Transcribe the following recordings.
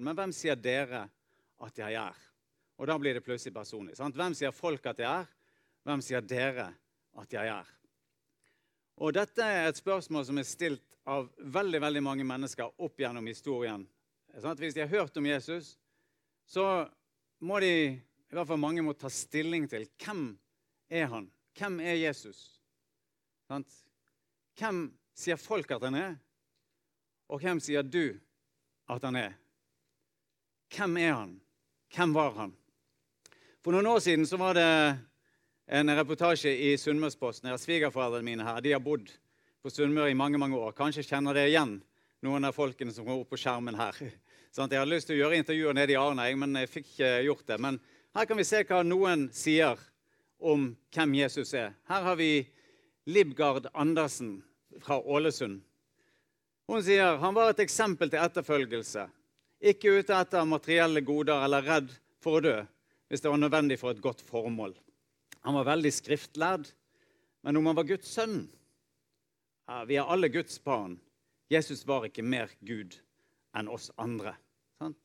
Men hvem sier dere at jeg er? Og da blir det plutselig personlig. Sant? Hvem sier folk at jeg er? Hvem sier dere at jeg er? Og Dette er et spørsmål som er stilt av veldig veldig mange mennesker opp gjennom historien. Sant? Hvis de har hørt om Jesus, så må de, i hvert fall mange må ta stilling til hvem er han? Hvem er Jesus? Sant? Hvem sier folk at han er? Og hvem sier du at han er? Hvem er han? Hvem var han? For noen år siden så var det en reportasje i Sunnmørsposten. Jeg har svigerforeldrene mine her. De har bodd på Sunnmøre i mange mange år. Kanskje kjenner dere igjen noen av folkene som går opp på skjermen her. Sånn, jeg hadde lyst til å gjøre intervjuer nede i Arnøy, men jeg fikk ikke gjort det. Men her kan vi se hva noen sier om hvem Jesus er. Her har vi Libgard Andersen fra Ålesund. Hun sier han var et eksempel til etterfølgelse. Ikke ute etter materielle goder eller redd for å dø hvis det var nødvendig for et godt formål. Han var veldig skriftlærd, men om han var Guds sønn Vi er alle Guds barn. Jesus var ikke mer Gud enn oss andre.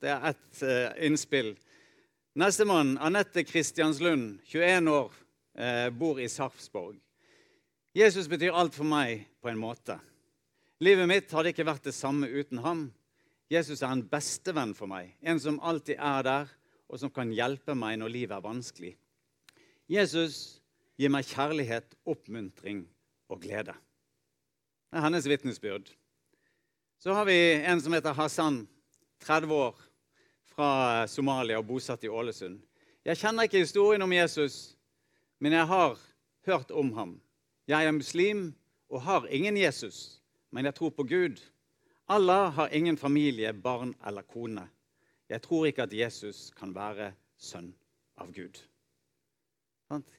Det er ett uh, innspill. Nestemann, Anette Kristianslund, 21 år, uh, bor i Sarpsborg. Jesus betyr alt for meg på en måte. Livet mitt hadde ikke vært det samme uten ham. Jesus er en bestevenn for meg, en som alltid er der, og som kan hjelpe meg når livet er vanskelig. Jesus gir meg kjærlighet, oppmuntring og glede. Det er hennes vitnesbyrd. Så har vi en som heter Hassan, 30 år, fra Somalia og bosatt i Ålesund. Jeg kjenner ikke historien om Jesus, men jeg har hørt om ham. Jeg er muslim og har ingen Jesus, men jeg tror på Gud. Allah har ingen familie, barn eller kone. Jeg tror ikke at Jesus kan være sønn av Gud.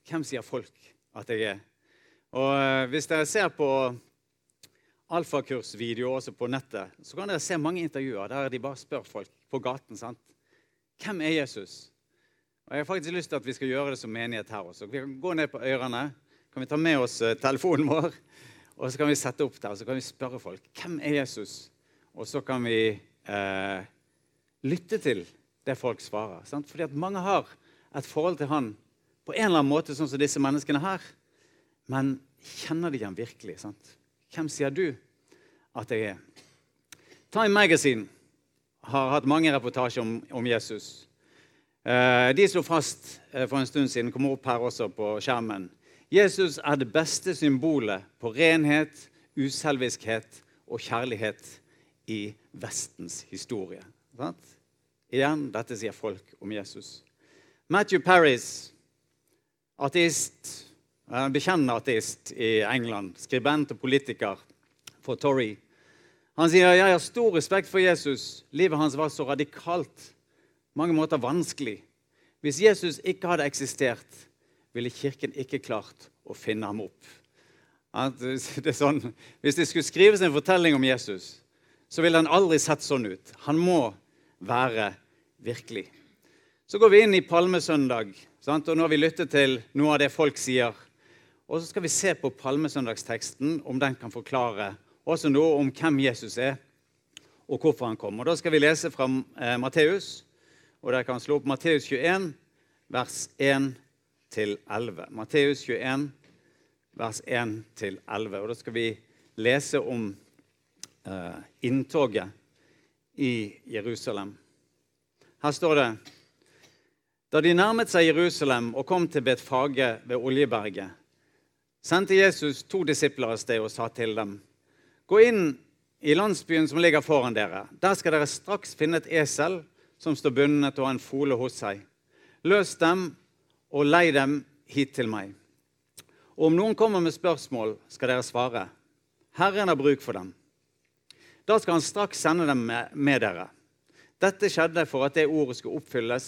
Hvem sier folk at jeg er? Og eh, Hvis dere ser på alfakursvideoer også på nettet, så kan dere se mange intervjuer der de bare spør folk på gaten. sant? Hvem er Jesus? Og Jeg har faktisk lyst til at vi skal gjøre det som menighet her også. Vi kan gå ned på ørene, kan vi ta med oss eh, telefonen vår, og så kan vi sette opp der og så kan vi spørre folk hvem er Jesus Og så kan vi eh, lytte til det folk svarer. Sant? Fordi at mange har et forhold til han på en eller annen måte, sånn som disse menneskene her. Men kjenner de han virkelig? Sant? Hvem sier du at jeg er? Time Magazine har hatt mange reportasjer om, om Jesus. Eh, de slo fast eh, for en stund siden, kommer opp her også på skjermen. Jesus er det beste symbolet på renhet, uselviskhet og kjærlighet i Vestens historie. Sant? Igjen, dette sier folk om Jesus. Matthew Paris, ateist, bekjennende ateist i England, skribent og politiker for Torrey, han sier jeg har stor respekt for Jesus. Livet hans var så radikalt, mange måter vanskelig. Hvis Jesus ikke hadde eksistert, ville Kirken ikke klart å finne ham opp. Det sånn, hvis det skulle skrives en fortelling om Jesus, så ville han aldri sett sånn ut. Han må være virkelig. Så går vi inn i palmesøndag, sant? og nå har vi lyttet til noe av det folk sier. Og så skal vi se på palmesøndagsteksten, om den kan forklare også noe om hvem Jesus er, og hvorfor han kom. Og Da skal vi lese fra eh, Matteus, og dere kan slå opp Matteus 21, vers 1-11. Matteus 21, vers 1-11. Og Da skal vi lese om inntoget i Jerusalem. Her står det Da de nærmet seg Jerusalem og kom til Betfage ved Oljeberget, sendte Jesus to disipler av sted og sa til dem.: Gå inn i landsbyen som ligger foran dere. Der skal dere straks finne et esel som står bundet og har en fole hos seg. Løs dem og lei dem hit til meg. Og om noen kommer med spørsmål, skal dere svare. Herren har bruk for dem. Da skal han straks sende dem med, dere. Dette skjedde for at det ordet skulle oppfylles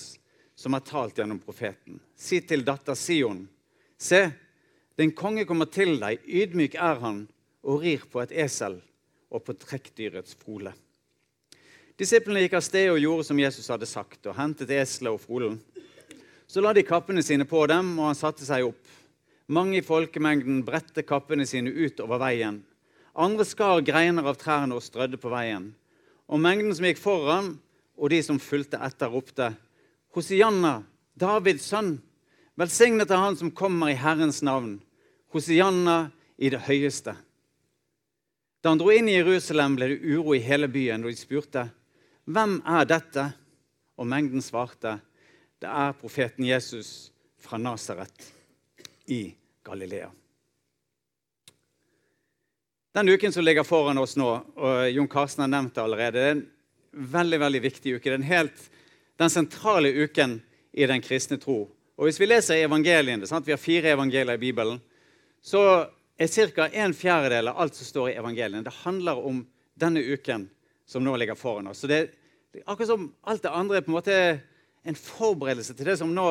som er talt gjennom profeten. Si til datter Sion, se, din konge kommer til deg, ydmyk er han, og rir på et esel og på trekkdyrets frole. Disiplene gikk av sted og gjorde som Jesus hadde sagt, og hentet eselet og frolen. Så la de kappene sine på dem, og han satte seg opp. Mange i folkemengden bredte kappene sine ut over veien Andre skar greiner av trærne og strødde på veien. Og mengden som gikk foran, og de som fulgte etter, ropte Hosianna, Davids sønn. Velsignet er han som kommer i Herrens navn. Hosianna i det høyeste. Da han dro inn i Jerusalem, ble det uro i hele byen, og de spurte, 'Hvem er dette?' Og mengden svarte, 'Det er profeten Jesus fra Nasaret i Galilea'. Den uken som ligger foran oss nå, og Jon Karsten har nevnt det allerede, det er en veldig veldig viktig uke. Det er den, helt, den sentrale uken i den kristne tro. Og Hvis vi leser evangeliene, sant? vi har fire evangelier i Bibelen, så er ca. en fjerdedel av alt som står i evangeliene, det handler om denne uken som nå ligger foran oss. Så det, det, Akkurat som alt det andre er på en måte en forberedelse til det som nå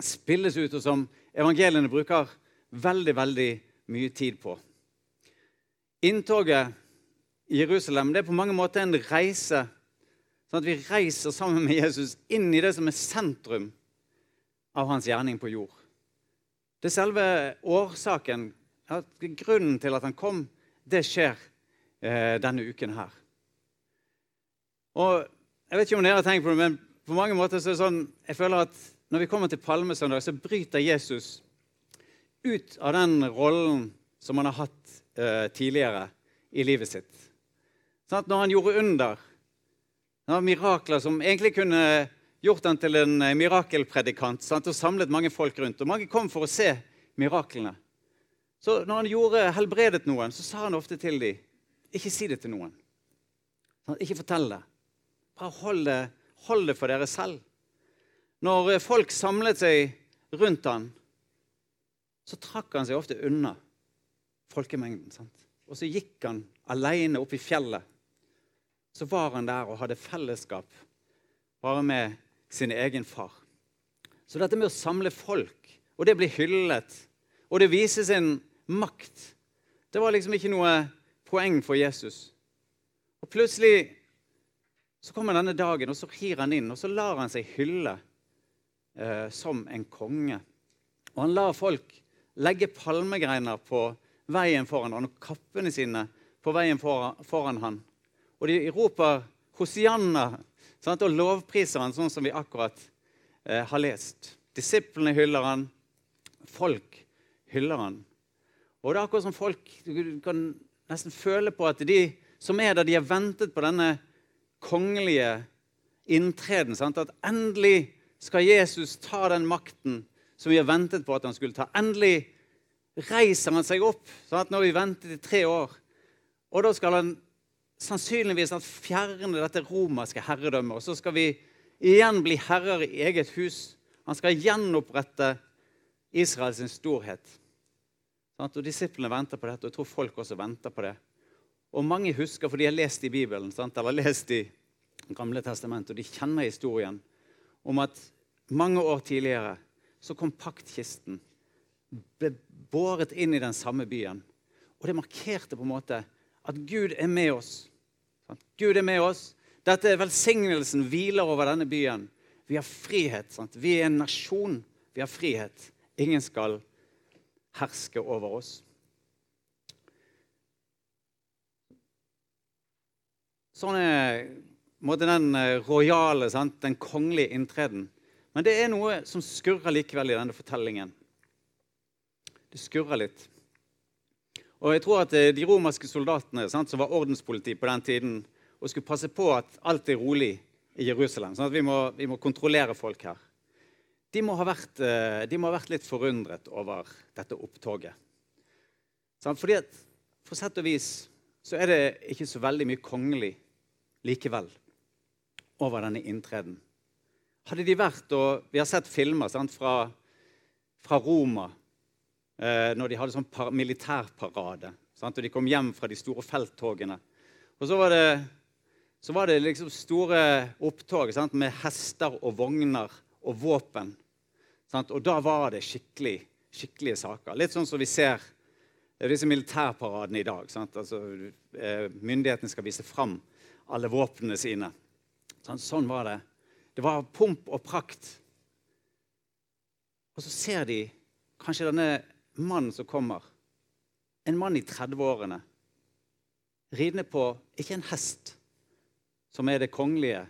spilles ut, og som evangeliene bruker veldig, veldig mye tid på. Inntoget i Jerusalem det er på mange måter en reise. sånn at Vi reiser sammen med Jesus inn i det som er sentrum av hans gjerning på jord. Det er selve årsaken grunnen til at han kom, det skjer eh, denne uken her. Og Jeg vet ikke om dere har tenkt på det, men på mange måter så er det sånn, jeg føler at når vi kommer til palmesøndag, så bryter Jesus ut av den rollen som han har hatt eh, tidligere i livet sitt. Sånn når han gjorde under, når mirakler som egentlig kunne gjort han til en eh, mirakelpredikant sant, og samlet mange folk rundt, og mange kom for å se miraklene, så når han gjorde, helbredet noen, så sa han ofte til dem ikke si det til noen. Sånn, ikke fortell det. Bare hold det, hold det for dere selv. Når folk samlet seg rundt han, så trakk han seg ofte unna folkemengden. Sant? Og så gikk han alene opp i fjellet. Så var han der og hadde fellesskap bare med sin egen far. Så dette med å samle folk, og det blir hyllet, og det viser sin makt. Det var liksom ikke noe poeng for Jesus. Og Plutselig så kommer denne dagen, og så rir han inn og så lar han seg hylle eh, som en konge. Og han lar folk legge palmegreiner på veien foran han og kappene sine på veien foran, foran han. Og de roper 'Hosianna' sant? og lovpriser han sånn som vi akkurat eh, har lest. Disiplene hyller han, folk hyller han. Og det er akkurat som folk Du kan nesten føle på at de som er der, de har ventet på denne kongelige inntreden. Sant? At endelig skal Jesus ta den makten som vi har ventet på at han skulle ta. Endelig reiser han seg opp. Sant? Nå har vi ventet i tre år. Og da skal han sannsynligvis fjerne dette romerske herredømmet. Og så skal vi igjen bli herrer i eget hus. Han skal gjenopprette Israels storhet. Og Disiplene venter på dette, og jeg tror folk også venter på det. Og mange husker, for de har lest i Bibelen sant? eller lest i Gamle testamentet, og de kjenner historien om at mange år tidligere så kom paktkisten. Ble båret inn i den samme byen. Og det markerte på en måte at Gud er med oss. Sant? Gud er med oss. Dette er Velsignelsen hviler over denne byen. Vi har frihet. Sant? Vi er en nasjon. Vi har frihet. Ingen skal herske over oss. Sånn er måte, den eh, rojale, den kongelige inntreden. Men det er noe som skurrer likevel i denne fortellingen. Det skurrer litt. Og jeg tror at eh, De romerske soldatene sant, som var ordenspoliti på den tiden, og skulle passe på at alt er rolig i Jerusalem, sånn at vi må, vi må kontrollere folk her de må, vært, eh, de må, ha vært, litt forundret over dette opptoget. Fordi at For sett og vis så er det ikke så veldig mye kongelig likevel over denne inntreden. Hadde de vært og Vi har sett filmer sant, fra, fra, Roma eh, når de hadde sånn par, militærparade. Sant, og de kom hjem fra de store felttogene. Og så var det, så var det liksom store opptog sant, med hester og vogner og våpen. Og da var det skikkelig, skikkelige saker. Litt sånn som vi ser disse militærparadene i dag. Altså, eh, myndighetene skal vise fram alle våpnene sine. Sånn var det. Det var pomp og prakt. Og så ser de kanskje denne mannen som kommer. En mann i 30-årene. Ridende på ikke en hest, som er det kongelige,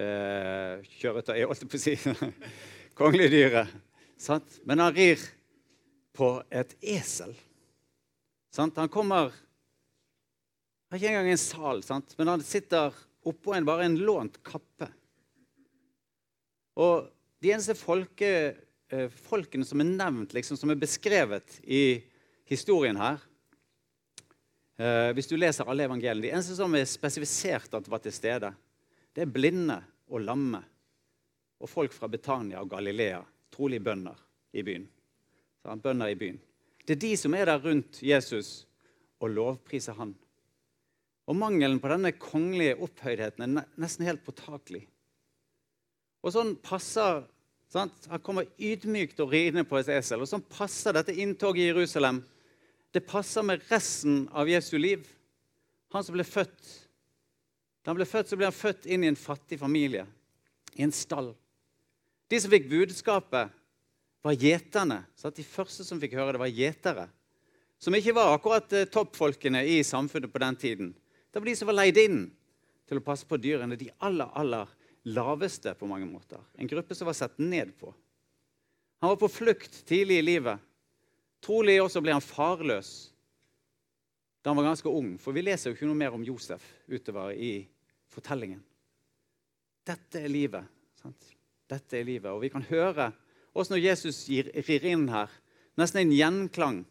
eh, kjøretøy, jeg holdt på å si. Kongledyret. Sant? Men han rir på et esel. Sant? Han kommer Har ikke engang en sal, sant? men han sitter oppå en, bare en lånt kappe. Og de eneste folke, folkene som er nevnt, liksom, som er beskrevet i historien her eh, Hvis du leser alle evangeliene, De eneste som er spesifisert at var til stede, det er blinde og lamme og folk fra Betania og Galilea. Trolig bønder i byen. Bønder i byen. Det er de som er der rundt Jesus og lovpriser han. Og Mangelen på denne kongelige opphøydheten er nesten helt påtakelig. Og sånn passer sant? Han kommer ydmykt og ridende på et esel. Og sånn passer dette inntoget i Jerusalem. Det passer med resten av Jesu liv. Han som ble født Da han ble født, så ble han født inn i en fattig familie, i en stall. De som fikk budskapet, var gjeterne. De første som fikk høre det, var gjetere. Som ikke var akkurat eh, toppfolkene i samfunnet på den tiden. Det var de som var leid inn til å passe på dyrene. De aller, aller laveste på mange måter. En gruppe som var sett ned på. Han var på flukt tidlig i livet. Trolig også ble han farløs da han var ganske ung. For vi leser jo ikke noe mer om Josef utover i fortellingen. Dette er livet. Sant? Dette er livet. Og vi kan høre også når Jesus gir, rir inn her, nesten en gjenklang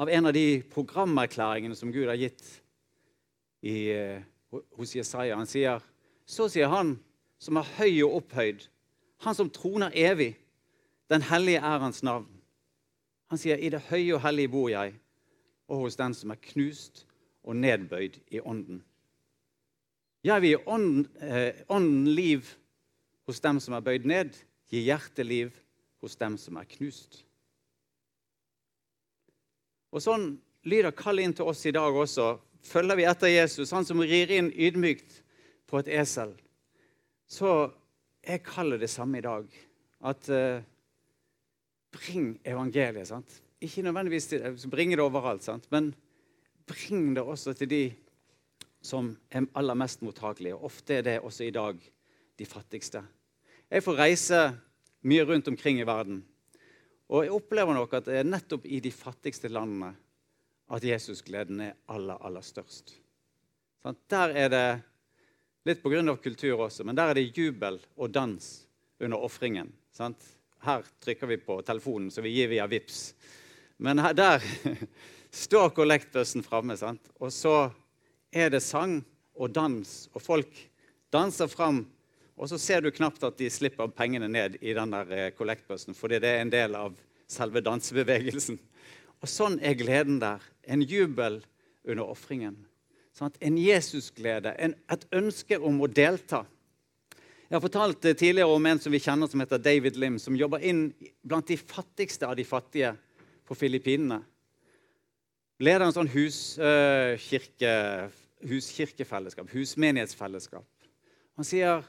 av en av de programerklæringene som Gud har gitt i, eh, hos Jesaja. Han sier så sier han som er høy og opphøyd, han som troner evig. Den hellige er hans navn. Han sier, 'I det høye og hellige bor jeg, og hos den som er knust og nedbøyd i ånden.' Jeg vil gi eh, ånden liv hos dem som er bøyd ned, gi hjerteliv hos dem som er knust. Og Sånn lyder kallet inn til oss i dag også. Følger vi etter Jesus, han som rir inn ydmykt på et esel, så jeg kaller det samme i dag. At uh, bring evangeliet. sant? Ikke nødvendigvis til, bringe det overalt, sant? men bring det også til de som er aller mest mottakelige. Ofte er det også i dag de fattigste. Jeg får reise mye rundt omkring i verden. Og jeg opplever nok at det er nettopp i de fattigste landene at Jesusgleden er aller, aller størst. Der er det Litt pga. kultur også, men der er det jubel og dans under ofringen. Her trykker vi på telefonen, så vi gir via VIPS. Men her, der står kollektbøssen framme. Og så er det sang og dans, og folk danser fram. Og så ser du knapt at de slipper pengene ned i den der eh, kollektbøssen, fordi det er en del av selve dansebevegelsen. Og sånn er gleden der. En jubel under ofringen. Sånn en Jesusglede, et ønske om å delta. Jeg har fortalt eh, tidligere om en som vi kjenner som heter David Lim, som jobber inn blant de fattigste av de fattige på Filippinene. Leder en sånn huskirke, huskirkefellesskap, husmenighetsfellesskap. Han sier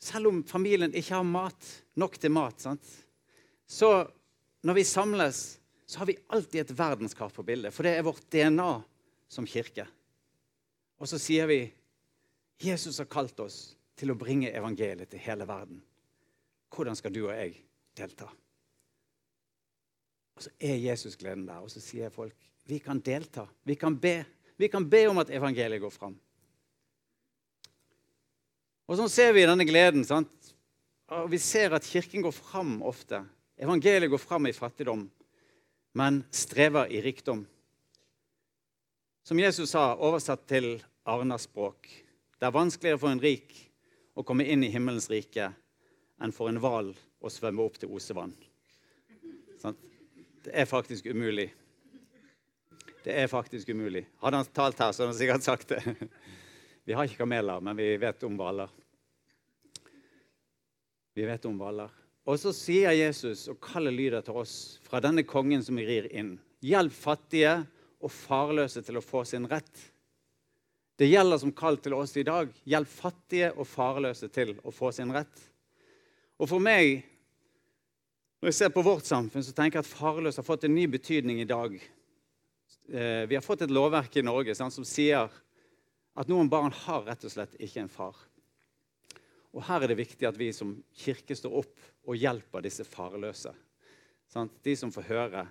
selv om familien ikke har mat, nok til mat, sant? så når vi samles, så har vi alltid et verdenskart på bildet. For det er vårt DNA som kirke. Og så sier vi Jesus har kalt oss til å bringe evangeliet til hele verden. Hvordan skal du og jeg delta? Og så er Jesusgleden der, og så sier folk vi kan delta. Vi kan be. Vi kan be om at evangeliet går fram. Og sånn ser vi denne gleden. sant? Og Vi ser at Kirken går fram ofte. Evangeliet går fram i fattigdom, men strever i rikdom. Som Jesus sa, oversatt til Arnas språk. Det er vanskeligere for en rik å komme inn i himmelens rike enn for en hval å svømme opp til osevann. Det er faktisk umulig. Det er faktisk umulig. Hadde han talt her, så hadde han sikkert sagt det. Vi har ikke kameler, men vi vet om hvaler. Vi vet om hvaler. Og så sier Jesus og kaller lyder til oss fra denne kongen som rir inn. Hjelp fattige og farløse til å få sin rett. Det gjelder som kall til oss i dag. Hjelp fattige og farløse til å få sin rett. Og for meg, når jeg ser på vårt samfunn, så tenker jeg at farløs har fått en ny betydning i dag. Eh, vi har fått et lovverk i Norge sant, som sier at noen barn har rett og slett ikke en far. Og her er det viktig at vi som kirke står opp og hjelper disse farløse. Sant? De som får høre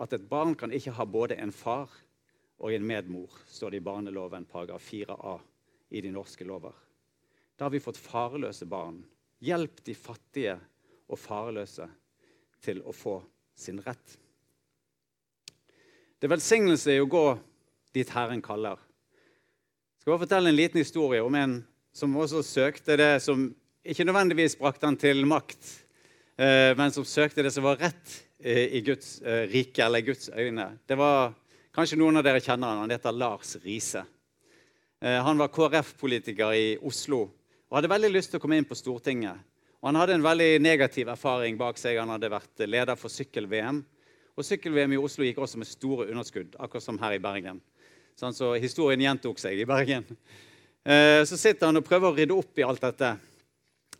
at et barn kan ikke ha både en far og en medmor, står det i barneloven paragraf 4a i de norske lover. Da har vi fått farløse barn. Hjelp de fattige og farløse til å få sin rett. Det er velsignelse i å gå dit Herren kaller. Jeg skal bare fortelle en liten historie om en som også søkte det som ikke nødvendigvis brakte han til makt, eh, men som søkte det som var rett i Guds eh, rike, eller Guds øyne. Det var Kanskje noen av dere kjenner han. Han heter Lars Riise. Han var KrF-politiker i Oslo og hadde veldig lyst til å komme inn på Stortinget. Og Han hadde en veldig negativ erfaring bak seg. Han hadde vært leder for sykkel-VM. Og Sykkel-VM i Oslo gikk også med store underskudd, akkurat som her i Bergen. Sånn, så historien gjentok seg i Bergen. Eh, så sitter han og prøver å rydde opp i alt dette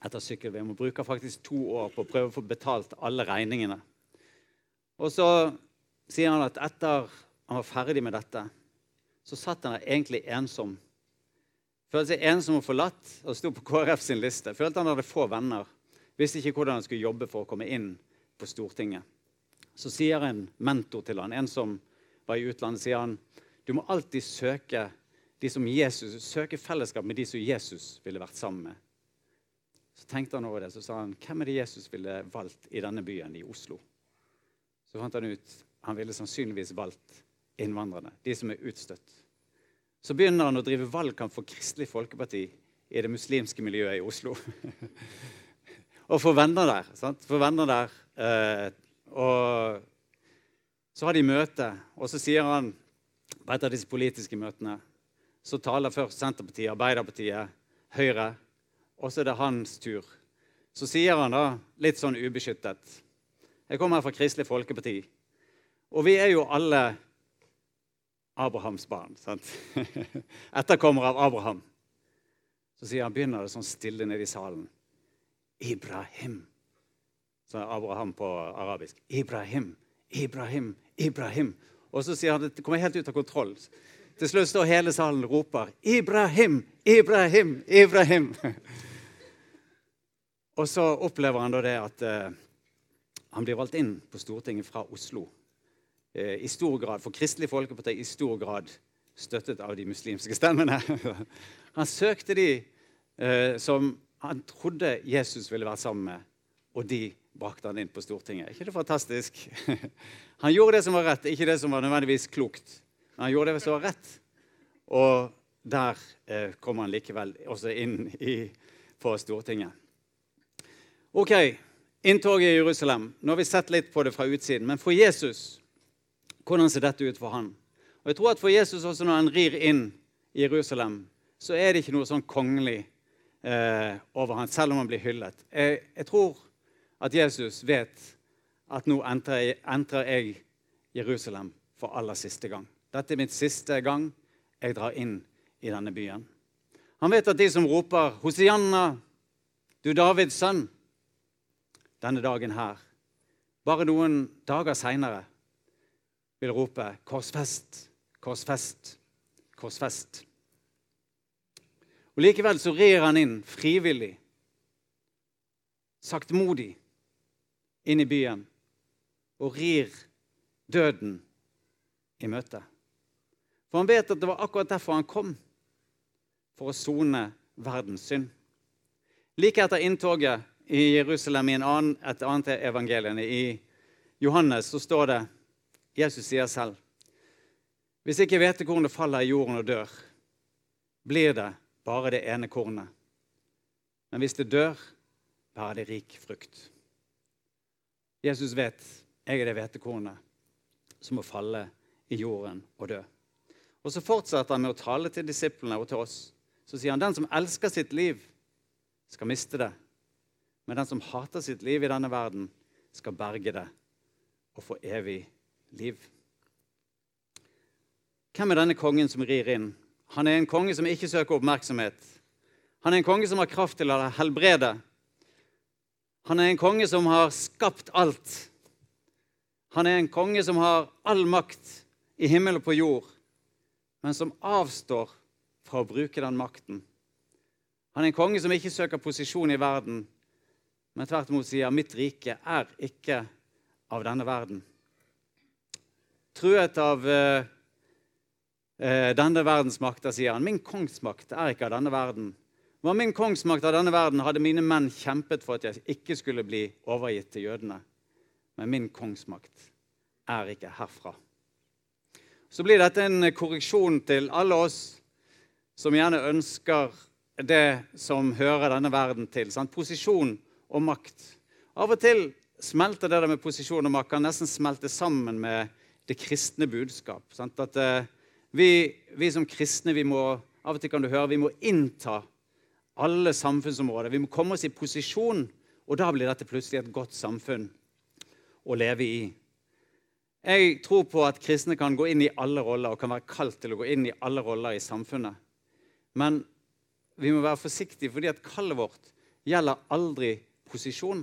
etter sykkel-VM og bruker faktisk to år på å prøve å få betalt alle regningene. Og så sier han at etter han var ferdig med dette, så satt han der egentlig ensom. Følte seg ensom og forlatt og sto på KrF sin liste. Følte han hadde få venner. Visste ikke hvordan han skulle jobbe for å komme inn på Stortinget. Så sier en mentor til han, en som var i utlandet, sier han, du må alltid søke de som Jesus, søke fellesskap med de som Jesus ville vært sammen med. Så tenkte han over det, så sa han hvem er det Jesus ville valgt i denne byen, i Oslo? Så fant han ut han ville sannsynligvis valgt innvandrerne, de som er utstøtt. Så begynner han å drive valgkamp for Kristelig Folkeparti i det muslimske miljøet i Oslo. og får venner der. sant? Får venner der. Eh, og så har de møte, og så sier han på et av disse politiske møtene så taler først Senterpartiet, Arbeiderpartiet, Høyre. Og så er det hans tur. Så sier han da, litt sånn ubeskyttet Jeg kommer her fra Kristelig Folkeparti. Og vi er jo alle Abrahams barn. sant? Etterkommere av Abraham. Så sier han, begynner det sånn stille nede i salen. Ibrahim. Så er Abraham på arabisk. Ibrahim, Ibrahim, Ibrahim. Og så sier han det kommer helt ut av kontroll. Til slutt står hele salen og roper 'Ibrahim! Ibrahim! Ibrahim!' Og så opplever han da det at uh, han blir valgt inn på Stortinget fra Oslo. Uh, I stor grad, For Kristelig Folkeparti i stor grad støttet av de muslimske stemmene. han søkte de uh, som han trodde Jesus ville være sammen med, og de brakte han inn på Stortinget. Ikke det fantastisk? Han gjorde det som var rett, ikke det som var nødvendigvis klokt. Han gjorde det som var rett. Og der eh, kom han likevel også inn i, på Stortinget. Ok, inntoget i Jerusalem. Nå har vi sett litt på det fra utsiden. Men for Jesus, hvordan ser dette ut for han? Og jeg tror at For Jesus også når han rir inn i Jerusalem, så er det ikke noe sånn kongelig eh, over han, selv om han blir hyllet. Jeg, jeg, tror at Jesus vet at nå entrer jeg, entrer jeg Jerusalem for aller siste gang. Dette er mitt siste gang jeg drar inn i denne byen. Han vet at de som roper 'Hosianna, du Davids sønn', denne dagen her, bare noen dager seinere vil rope 'Korsfest, korsfest, korsfest'. Og Likevel så rir han inn frivillig, saktmodig, inn i byen og rir døden i møte. For han vet at det var akkurat derfor han kom. For å sone verdens synd. Like etter inntoget i Jerusalem i en annen, et annet evangeliene, i Johannes, så står det Jesus sier selv Hvis ikke hvetekornet faller i jorden og dør, blir det bare det ene kornet. Men hvis det dør, bærer det rik frukt. Jesus vet jeg er det hvetekornet som må falle i jorden og dø. Og så fortsetter han med å tale til disiplene og til oss. Så sier han den som elsker sitt liv, skal miste det. Men den som hater sitt liv i denne verden, skal berge det og få evig liv. Hvem er denne kongen som rir inn? Han er en konge som ikke søker oppmerksomhet. Han er en konge som har kraft til å helbrede. Han er en konge som har skapt alt. Han er en konge som har all makt i himmel og på jord men som avstår fra å bruke den makten. Han er en konge som ikke søker posisjon i verden, men tvert imot sier 'mitt rike er ikke av denne verden'. Truet av eh, eh, denne verdens makter, sier han. 'Min kongsmakt er ikke av denne verden'. Var min kongsmakt av denne verden, hadde mine menn kjempet for at jeg ikke skulle bli overgitt til jødene. Men min kongsmakt er ikke herfra. Så blir dette en korreksjon til alle oss som gjerne ønsker det som hører denne verden til. Sant? Posisjon og makt. Av og til smelter det der med posisjon og makt kan nesten smelte sammen med det kristne budskap. Sant? At uh, vi, vi, som kristne vi må, av og til kan du høre, vi må innta alle samfunnsområder. Vi må komme oss i posisjon, og da blir dette plutselig et godt samfunn å leve i. Jeg tror på at kristne kan gå inn i alle roller og kan være kalt til å gå inn i alle roller i samfunnet. Men vi må være forsiktige, fordi at kallet vårt gjelder aldri posisjon.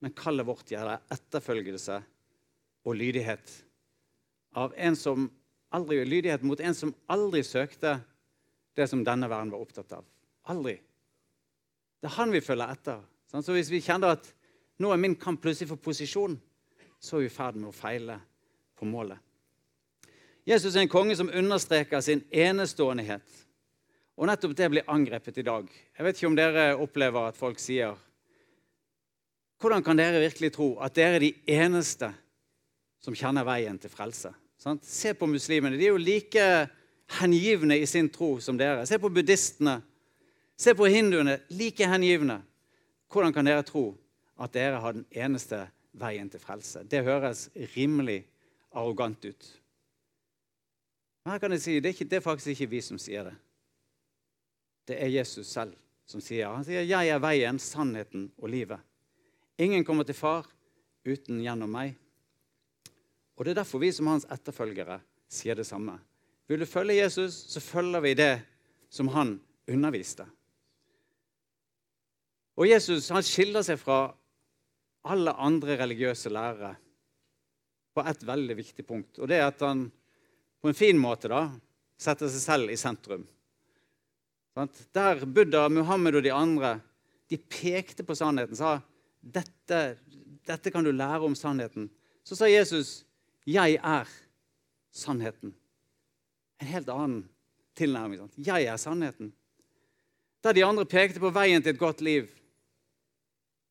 Men kallet vårt gjelder etterfølgelse og lydighet. Av en som aldri, lydighet mot en som aldri søkte det som denne verden var opptatt av. Aldri. Det er han vi følger etter. Så hvis vi kjenner at nå er min kamp plutselig for posisjon, så er vi i ferd med å feile på målet. Jesus er en konge som understreker sin eneståenhet. Og nettopp det blir angrepet i dag. Jeg vet ikke om dere opplever at folk sier Hvordan kan dere virkelig tro at dere er de eneste som kjenner veien til frelse? Sant? Se på muslimene. De er jo like hengivne i sin tro som dere. Se på buddhistene. Se på hinduene. Like hengivne. Hvordan kan dere tro at dere har den eneste veien til frelse? Det høres rimelig arrogant ut. Men her kan jeg si, det er, ikke, det er faktisk ikke vi som sier det. Det er Jesus selv som sier. Han sier, 'Jeg er veien, sannheten og livet'. Ingen kommer til Far uten gjennom meg. Og Det er derfor vi som hans etterfølgere sier det samme. Vil du følge Jesus, så følger vi det som han underviste. Og Jesus han skiller seg fra alle andre religiøse lærere på et veldig viktig punkt. Og det er at han på en fin måte da, setter seg selv i sentrum. Der Buddha, Muhammed og de andre de pekte på sannheten, sa dette, dette kan du lære om sannheten. Så sa Jesus, 'Jeg er sannheten'. En helt annen tilnærming. Sant? Jeg er sannheten. Der de andre pekte på veien til et godt liv,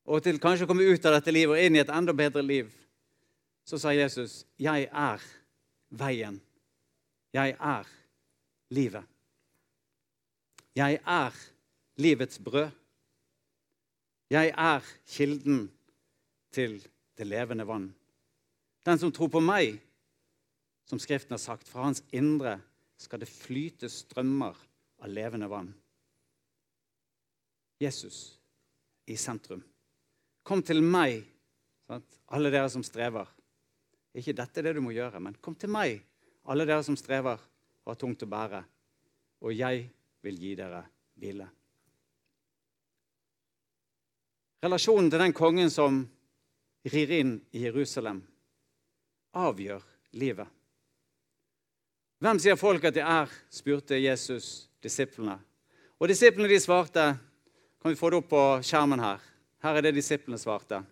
og til kanskje å komme ut av dette livet og inn i et enda bedre liv, så sa Jesus, 'Jeg er veien. Jeg er livet'. Jeg er livets brød. Jeg er kilden til det levende vann. Den som tror på meg, som Skriften har sagt, fra hans indre skal det flyte strømmer av levende vann. Jesus i sentrum. Kom til meg, alle dere som strever. Ikke dette er det du må gjøre, men kom til meg, alle dere som strever og har tungt å bære, og jeg vil gi dere hvile. Relasjonen til den kongen som rir inn i Jerusalem, avgjør livet. Hvem sier folk at de er? spurte Jesus disiplene. Og disiplene de svarte Kan vi få det opp på skjermen her? Her er det disiplene svarte.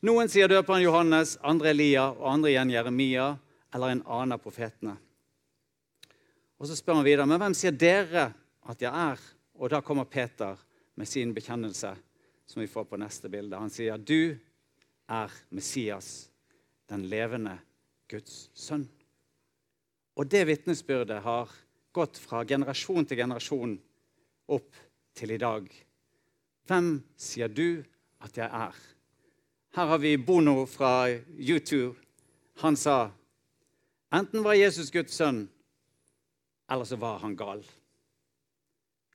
Noen sier døperen Johannes, andre Elia og andre igjen Jeremia eller en annen av profetene. Og Så spør han videre, men hvem sier dere at jeg er? Og da kommer Peter med sin bekjennelse, som vi får på neste bilde. Han sier, du er Messias, den levende Guds sønn. Og det vitnesbyrdet har gått fra generasjon til generasjon opp til i dag. Hvem sier du at jeg er? Her har vi Bono fra U2. Han sa enten var Jesus Guds sønn, eller så var han gal.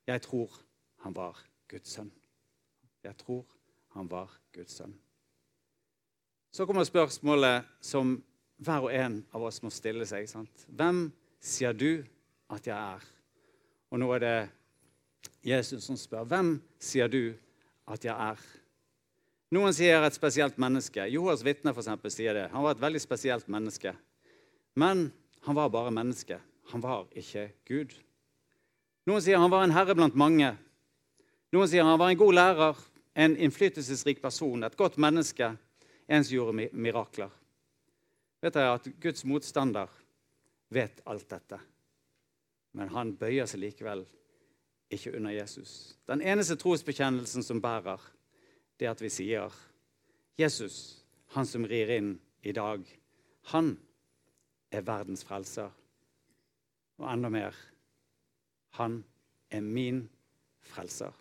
Jeg tror han var Guds sønn. Jeg tror han var Guds sønn. Så kommer spørsmålet som hver og en av oss må stille seg. Sant? Hvem sier du at jeg er? Og nå er det Jesus som spør. Hvem sier du at jeg er? Noen sier et spesielt menneske. Johas vitne for eksempel, sier det. Han var et veldig spesielt menneske. Men han var bare menneske. Han var ikke Gud. Noen sier han var en herre blant mange. Noen sier han var en god lærer, en innflytelsesrik person, et godt menneske, en som gjorde mirakler. Vet dere at Guds motstander vet alt dette, men han bøyer seg likevel ikke under Jesus. Den eneste trosbekjennelsen som bærer, det er at vi sier Jesus, han som rir inn i dag, han er verdens frelser. Og enda mer han er min frelser.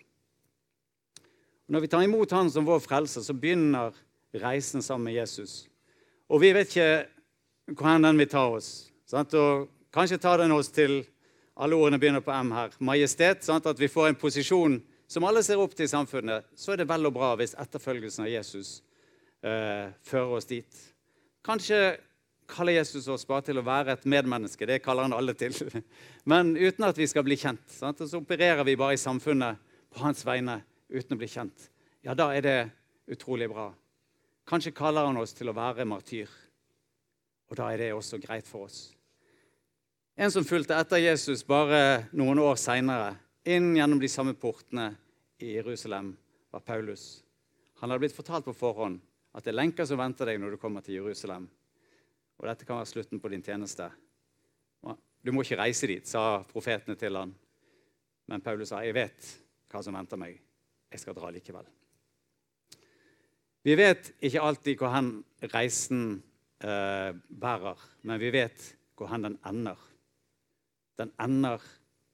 Når vi tar imot han som vår frelser, så begynner reisen sammen med Jesus. Og vi vet ikke hvor den vil ta oss. Sant? Og kanskje tar den oss til alle ordene begynner på M her. Majestet. Sant? At vi får en posisjon som alle ser opp til i samfunnet. Så er det vel og bra hvis etterfølgelsen av Jesus eh, fører oss dit. Kanskje kaller Jesus oss bare til å være et medmenneske. Det kaller han alle til. Men uten at vi skal bli kjent. Sant? Og så opererer vi bare i samfunnet på hans vegne uten å bli kjent. Ja, da er det utrolig bra. Kanskje kaller han oss til å være martyr. Og da er det også greit for oss. En som fulgte etter Jesus bare noen år seinere, inn gjennom de samme portene i Jerusalem, var Paulus. Han hadde blitt fortalt på forhånd at det er lenker som venter deg når du kommer til Jerusalem. Og dette kan være slutten på din tjeneste. Du må ikke reise dit, sa profetene til han. Men Paulus sa, 'Jeg vet hva som venter meg. Jeg skal dra likevel.' Vi vet ikke alltid hvor hen reisen eh, bærer, men vi vet hvor hen den ender den ender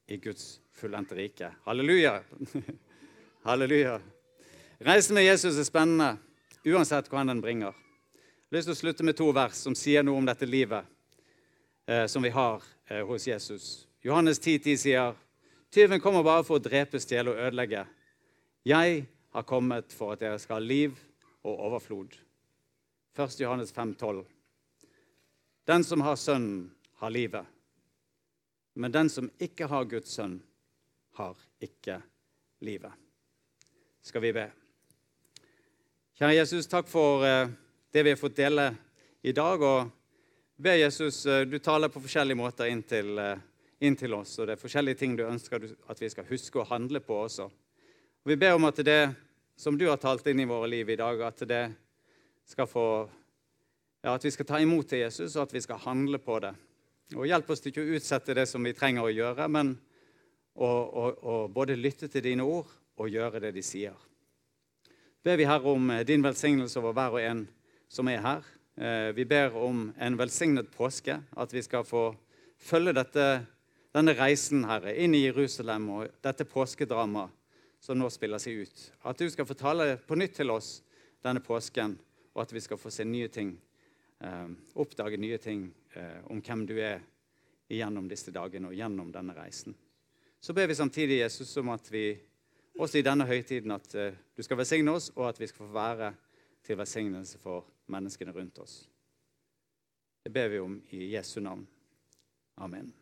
i Guds fullendte rike. Halleluja! Halleluja. Reisen med Jesus er spennende uansett hvor den bringer. Jeg har lyst til å slutte med to vers som sier noe om dette livet eh, som vi har eh, hos Jesus. Johannes 10,10 10 sier tyven kommer bare for å drepe, stjele og ødelegge. Jeg har kommet for at dere skal ha liv og overflod. 1. Johannes 5,12. Den som har Sønnen, har livet. Men den som ikke har Guds sønn, har ikke livet. Skal vi be. Kjære Jesus, takk for eh, det vi har fått dele i dag. Og be Jesus, eh, du taler på forskjellige måter inn til, eh, inn til oss. Og det er forskjellige ting du ønsker at vi skal huske å handle på også. Og vi ber om at det som du har talt inn i våre liv i dag, at det skal få ja, At vi skal ta imot til Jesus, og at vi skal handle på det. Og Hjelp oss til ikke å utsette det som vi trenger å gjøre, men å, å, å både lytte til dine ord og gjøre det de sier. Ber vi Herre om eh, din velsignelse over hver og en som er her. Eh, vi ber om en velsignet påske, at vi skal få følge dette, denne reisen Herre, inn i Jerusalem og dette påskedramaet som nå spiller seg ut. At du skal få tale på nytt til oss denne påsken, og at vi skal få se nye ting, eh, oppdage nye ting eh, om hvem du er gjennom disse dagene og gjennom denne reisen. Så ber vi samtidig Jesus om at vi også i denne høytiden at eh, du skal velsigne oss, og at vi skal få være til velsignelse for menneskene rundt oss. Det ber vi om i Jesu navn. Amen.